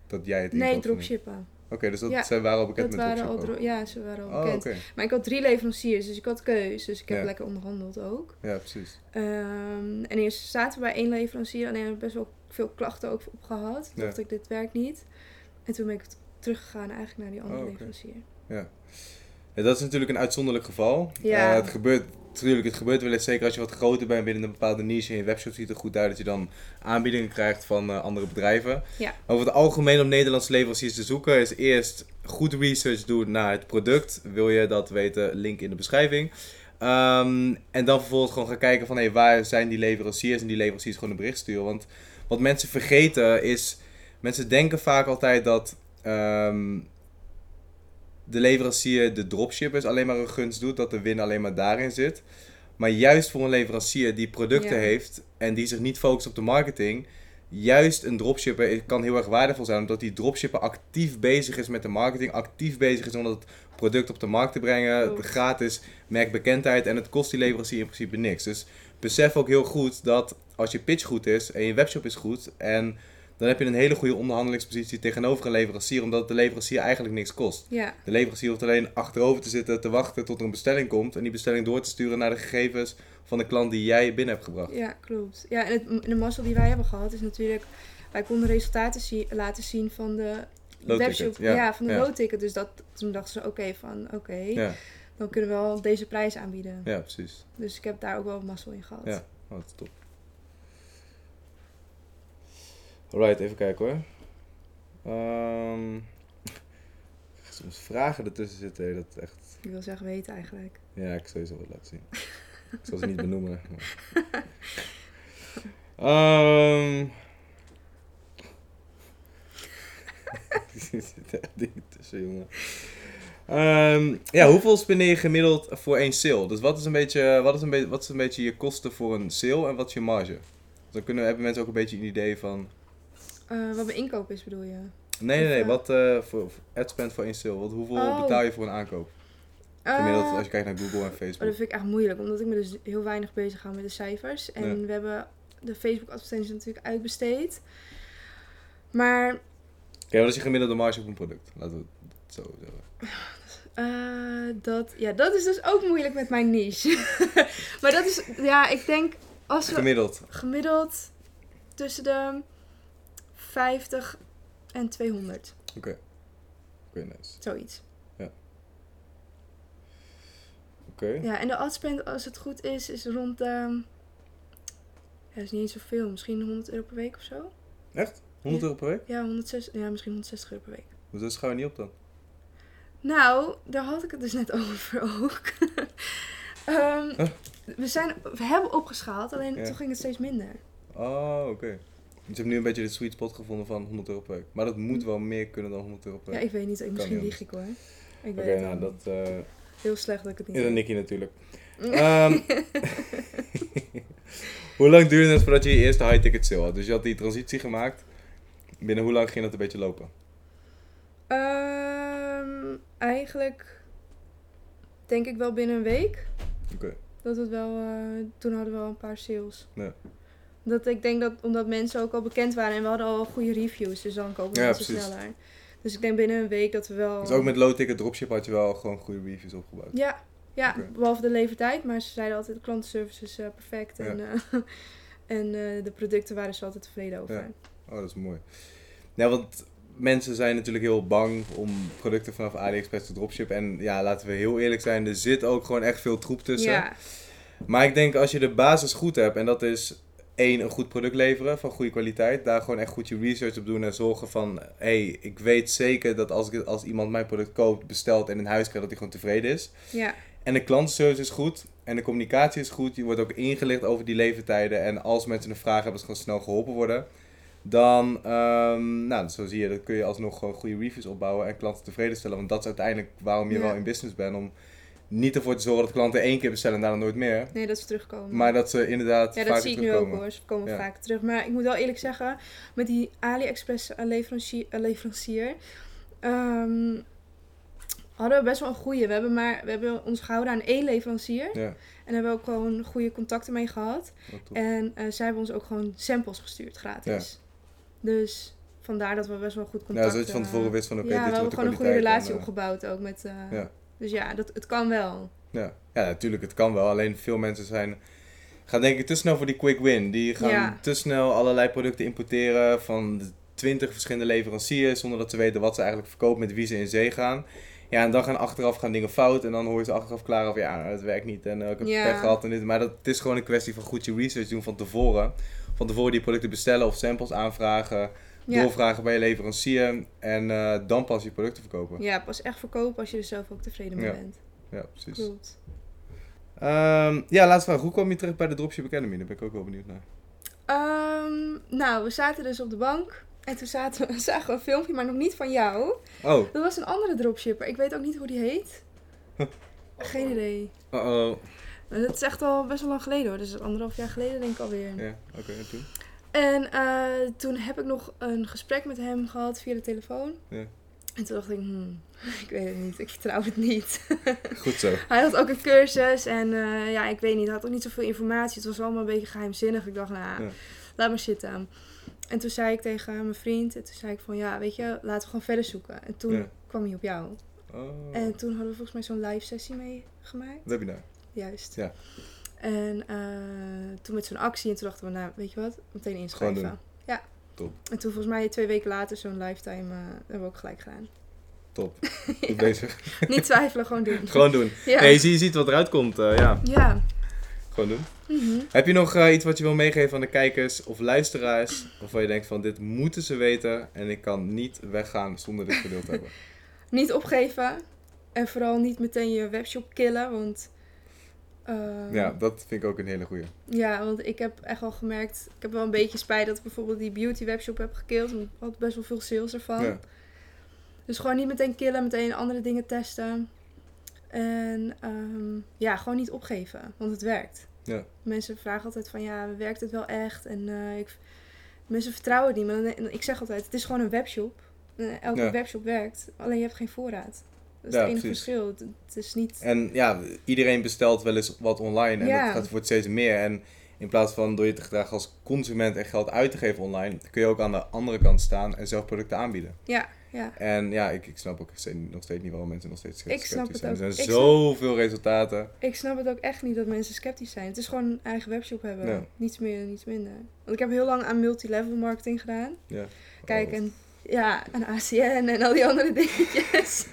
Dat jij het
nee, dropshippen.
Oké, dus dat,
Ja,
zij waren al bekend
Dat
met
waren al dro- ja, ze waren al
Oh,
bekend. Maar ik had drie leveranciers, dus ik had keus. Dus ik heb
Ja.
lekker onderhandeld ook.
Ja, precies.
Ehm, en eerst zaten we bij één leverancier. Alleen heb ik best wel veel klachten ook op gehad. Toen
Ja.
dacht ik, dit werkt niet. En toen ben ik teruggegaan eigenlijk naar die andere
Oh,
leverancier.
Ja, dat is natuurlijk een uitzonderlijk geval.
Ja.
Eh, het gebeurt, natuurlijk, het gebeurt wel eens, zeker als je wat groter bent binnen een bepaalde niche en je webshop ziet er goed uit, dat je dan aanbiedingen krijgt van eh, andere bedrijven.
Ja.
Over het algemeen om Nederlandse leveranciers te zoeken is eerst goed research doen naar het product. Wil je dat weten, link in de beschrijving. Ehm, en dan vervolgens gewoon gaan kijken van hey, waar zijn die leveranciers en die leveranciers gewoon een bericht sturen. Want wat mensen vergeten is, mensen denken vaak altijd dat ehm, de leverancier de dropshippers alleen maar een gunst doet, dat de win alleen maar daarin zit. Maar juist voor een leverancier die producten
Ja.
heeft en die zich niet focust op de marketing, juist een dropshipper kan heel erg waardevol zijn. Omdat die dropshipper actief bezig is met de marketing. Actief bezig is om dat product op de markt te brengen. Gratis merkbekendheid. En het kost die leverancier in principe niks. Dus besef ook heel goed dat als je pitch goed is en je webshop is goed. En dan heb je een hele goede onderhandelingspositie tegenover een leverancier. Omdat de leverancier eigenlijk niks kost.
Ja,
De leverancier hoeft alleen achterover te zitten, te wachten tot er een bestelling komt. En die bestelling door te sturen naar de gegevens van de klant die jij binnen hebt gebracht.
ja klopt. Ja, en het, de mazzel die wij hebben gehad is natuurlijk... Wij konden resultaten laten zien van de webshop.
ja,
Ja, van de. Dus dat, toen dachten ze, oké, van oké,
Ja,
dan kunnen we wel deze prijs aanbieden.
ja precies.
Dus ik heb daar ook wel mazzel in gehad.
Ja. Oh, dat is top. Alright, even kijken hoor. Ehm soms vragen ertussen zitten, dat echt...
Ik wil zeggen weten eigenlijk.
Ja, ik sowieso wat laten zien. ik zal ze niet benoemen. Maar... Ehm er zitten echt dingen tussen, jongen. Ehm, ja, hoeveel spendeer je gemiddeld voor één sale? Dus wat is, een beetje, wat, is een beetje, wat is een beetje je kosten voor een sale en wat is je marge? Dan kunnen, hebben mensen ook een beetje een idee van...
Eh, wat mijn inkoop is, bedoel je?
Nee, nee, nee. Wat eh voor ad spend voor sale? Wat, hoeveel
Oh.
betaal je voor een aankoop? Gemiddeld
Eh,
als je kijkt naar Google en
Oh, dat
Facebook.
vind ik echt moeilijk, omdat ik me dus heel weinig bezig hou met de cijfers. En
Ja.
we hebben de Facebook-advertenties natuurlijk uitbesteed. Maar
Ja, wat is je gemiddelde marge op een product? Laten we het zo zeggen.
dat, ja, dat is dus ook moeilijk met mijn niche. maar dat is, ja, ik denk als we
Gemiddeld.
gemiddeld tussen de 50 en 200,
Oké. Oké, nice.
zoiets.
Oké.
Ja, en de adspend, als het goed is, is rond de... Ja, dat is niet eens zoveel. Misschien 100 euro per week of zo.
Echt? 100
Ja.
euro per week?
Ja, 160, ja misschien 160 euro per week.
Dus dat gaan we niet op dan.
Nou, daar had ik het dus net over ook. Ehm,
Huh?
we, zijn, we hebben opgeschaald, alleen
Ja.
toen ging het steeds minder.
Oh, oké. Dus je hebt nu een beetje de sweet spot gevonden van 100 euro per week. Maar dat moet wel meer kunnen dan 100 euro per
Ja,
week.
ik weet niet. Ik, misschien lieg ik hoor. Ik
Oké, nou dat eh
Heel slecht dat ik het niet weet.
Nicky natuurlijk. Ehm, hoe lang duurde het voordat je je eerste high-ticket sale had? Dus je had die transitie gemaakt. Binnen hoe lang ging dat een beetje lopen?
Ehm, eigenlijk denk ik wel binnen een week.
Oké.
Dat het wel, eh, toen hadden we al een paar sales.
Ja.
Dat ik denk dat omdat mensen ook al bekend waren en we hadden al goede reviews, dus dan kopen
Ja,
mensen
precies.
sneller. Dus ik denk binnen een week dat we wel.
Dus ook met low-ticket dropship had je wel gewoon goede reviews opgebouwd.
Ja, ja behalve de levertijd, maar ze zeiden altijd de klantenservice is eh, perfect en, eh, en eh, de producten waren ze altijd tevreden over.
Ja. Oh, dat is mooi. Ja, want mensen zijn natuurlijk heel bang om producten vanaf AliExpress te dropshippen. En ja, laten we heel eerlijk zijn, er zit ook gewoon echt veel troep tussen.
Ja,
Maar ik denk als je de basis goed hebt, en dat is één, een goed product leveren van goede kwaliteit. Daar gewoon echt goed je research op doen en zorgen van, hé, hey, ik weet zeker dat als, ik, als iemand mijn product koopt, bestelt en in huis krijgt, dat hij gewoon tevreden is.
ja,
En de klantenservice is goed. En de communicatie is goed. Je wordt ook ingelicht over die levertijden. En als mensen een vraag hebben, ze gewoon snel geholpen worden. Dan, ehm, nou, zo zie je, dan kun je alsnog gewoon goede reviews opbouwen en klanten tevreden stellen. Want dat is uiteindelijk waarom je
Ja.
wel in business bent. Om niet ervoor te zorgen dat klanten één keer bestellen en daarna nooit meer.
nee, dat ze terugkomen.
Maar dat ze inderdaad
ja, dat zie ik nu ook hoor. Ze komen
Ja.
vaak terug. Maar ik moet wel eerlijk zeggen, met die AliExpress eh, leverancier, eh, leverancier ehm, hadden we best wel een goede. We hebben, maar, we hebben ons gehouden aan één leverancier.
Ja,
En hebben ook gewoon goede contacten mee gehad. En eh, zij hebben ons ook gewoon samples gestuurd, gratis. Dus vandaar dat we best wel goed
Ja,
contact
zodat je van tevoren wist van oké,
ja, we hebben gewoon een goede relatie
en,
opgebouwd ook met...
Ja.
Dus ja, dat, het kan wel.
Ja. ja, natuurlijk, het kan wel. Alleen veel mensen zijn, gaan denk ik te snel voor die quick win. Die gaan
Ja.
te snel allerlei producten importeren van de 20 verschillende leveranciers. Zonder dat ze weten wat ze eigenlijk verkopen, met wie ze in zee gaan. Ja, en dan gaan achteraf gaan dingen fout. En dan hoor je ze achteraf klaar over, ja, het werkt niet. En eh, ik heb pech gehad en dit. Maar dat, het is gewoon een kwestie van goed je research doen van tevoren. Van tevoren die producten bestellen of samples aanvragen.
Ja.
Doorvragen bij je leverancier. En eh, dan pas je producten verkopen.
ja, pas echt verkopen als je er zelf ook tevreden mee
Ja.
bent.
Ja, precies.
Klopt.
Ehm, ja, laatste vraag. Hoe kwam je terug bij de Dropship Academy? Daar ben ik ook wel benieuwd naar.
Ehm, nou, we zaten dus op de bank. En toen zaten we, zagen we een filmpje, maar nog niet van jou.
Oh,
Dat was een andere dropshipper. Ik weet ook niet hoe die heet. Geen idee.
uh-oh.
Dat is echt al best wel lang geleden hoor. Dus anderhalf jaar geleden denk ik alweer.
Ja, oké, en toen?
En eh, toen heb ik nog een gesprek met hem gehad via de telefoon.
Ja.
En toen dacht ik, hmm, ik weet het niet, ik vertrouw het niet.
Goed zo.
Hij had ook een cursus en eh, ja, ik weet niet, hij had ook niet zoveel informatie. Het was allemaal een beetje geheimzinnig. Ik dacht, nou,
Ja.
laat maar zitten. En toen zei ik tegen mijn vriend, en toen zei ik van, ja, weet je, laten we gewoon verder zoeken. En toen
Ja.
kwam hij op jou.
Oh,
En toen hadden we volgens mij zo'n live sessie meegemaakt.
webinar.
Juist.
Ja.
En eh, toen met zo'n actie en toen dachten we, nou, weet je wat, meteen inschrijven. Ja.
Top.
En toen volgens mij twee weken later zo'n lifetime eh, hebben we ook gelijk gedaan.
Top. Goed bezig.
Niet twijfelen, gewoon doen.
Gewoon doen.
Ja.
Nee, je ziet, je ziet wat eruit komt. eh, ja,
Ja.
gewoon doen.
Mhm.
Heb je nog iets wat je wil meegeven aan de kijkers of luisteraars? Waarvan je denkt van dit moeten ze weten en ik kan niet weggaan zonder dit gedeeld te hebben.
Niet opgeven. En vooral niet meteen je webshop killen, want... eh,
Ja, dat vind ik ook een hele goeie.
Ja, want ik heb echt wel gemerkt... Ik heb wel een beetje spijt dat ik bijvoorbeeld die beauty webshop heb gekild. want Ik had best wel veel sales ervan.
Ja.
Dus gewoon niet meteen killen, meteen andere dingen testen. En ehm, ja, gewoon niet opgeven, want het werkt.
Ja.
Mensen vragen altijd van, ja, werkt het wel echt? En eh, ik, mensen vertrouwen het niet. Maar dan, ik zeg altijd, het is gewoon een webshop. Eh, elke
Ja.
webshop werkt, alleen je hebt geen voorraad. Dat is
Ja,
het enige
precies.
verschil. Het, is niet...
En ja, iedereen bestelt wel eens wat online en
Ja.
dat gaat wordt steeds meer. En in plaats van door je te gedragen als consument en geld uit te geven online, kun je ook aan de andere kant staan en zelf producten aanbieden.
Ja, ja.
En ja, ik, ik snap ook nog steeds niet waarom mensen nog steeds
Ik snap
sceptisch
het
zijn. Er
ook.
zijn
Ik
zoveel resultaten.
Ik snap het ook echt niet dat mensen sceptisch zijn. Het is gewoon een eigen webshop hebben.
Ja.
Niets meer, niets minder. Want ik heb heel lang aan multilevel marketing gedaan.
Ja.
Kijk,
Oh.
en ja, aan ACN en al die andere dingetjes.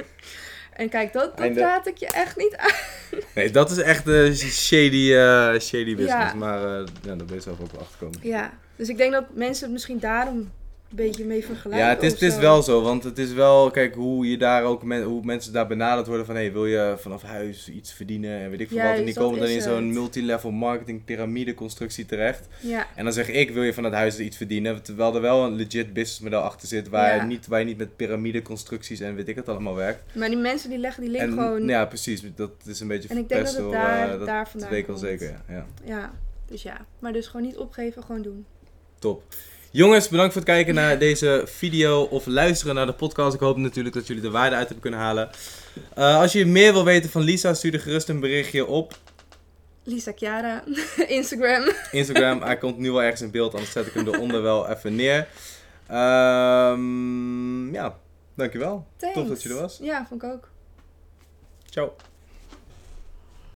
En kijk, dat, dat
Einde.
raad ik je echt niet aan.
Nee, dat is echt de shady, eh, shady business.
Ja.
Maar eh, ja, daar ben je zelf ook wel achterkomen.
Ja, dus ik denk dat mensen het misschien daarom een beetje mee vergelijken.
Ja, het is, het is wel zo, want het is wel, kijk, hoe je daar ook, men, hoe mensen daar benaderd worden van, hey, wil je vanaf huis iets verdienen en weet ik veel wat. En die komen dan in zo'n multilevel marketing piramide constructie terecht.
Ja,
En dan zeg ik, wil je van het huis iets verdienen, terwijl er wel een legit businessmodel achter zit, waar,
Ja.
je niet, waar je niet met piramide constructies en weet ik het allemaal werkt.
maar die mensen die leggen die link
En
gewoon...
ja, precies, dat is een beetje
En ik denk dat het
door,
daar-
eh, dat,
daar
dat
vandaan
weet ik wel zeker, ja. ja.
Ja, dus ja. Maar dus gewoon niet opgeven, gewoon doen.
Top. Jongens, bedankt voor het kijken naar deze video of luisteren naar de podcast. Ik hoop natuurlijk dat jullie er waarde uit hebben kunnen halen. Eh, als je meer wil weten van Lisa, stuur er gerust een berichtje op
Lisa Chiara, Instagram.
Instagram. Hij komt nu wel ergens in beeld, anders zet ik hem eronder wel even neer. Ehm ja, dankjewel. Tof dat
Thanks.
je er was.
Ja, vond ik ook.
Ciao.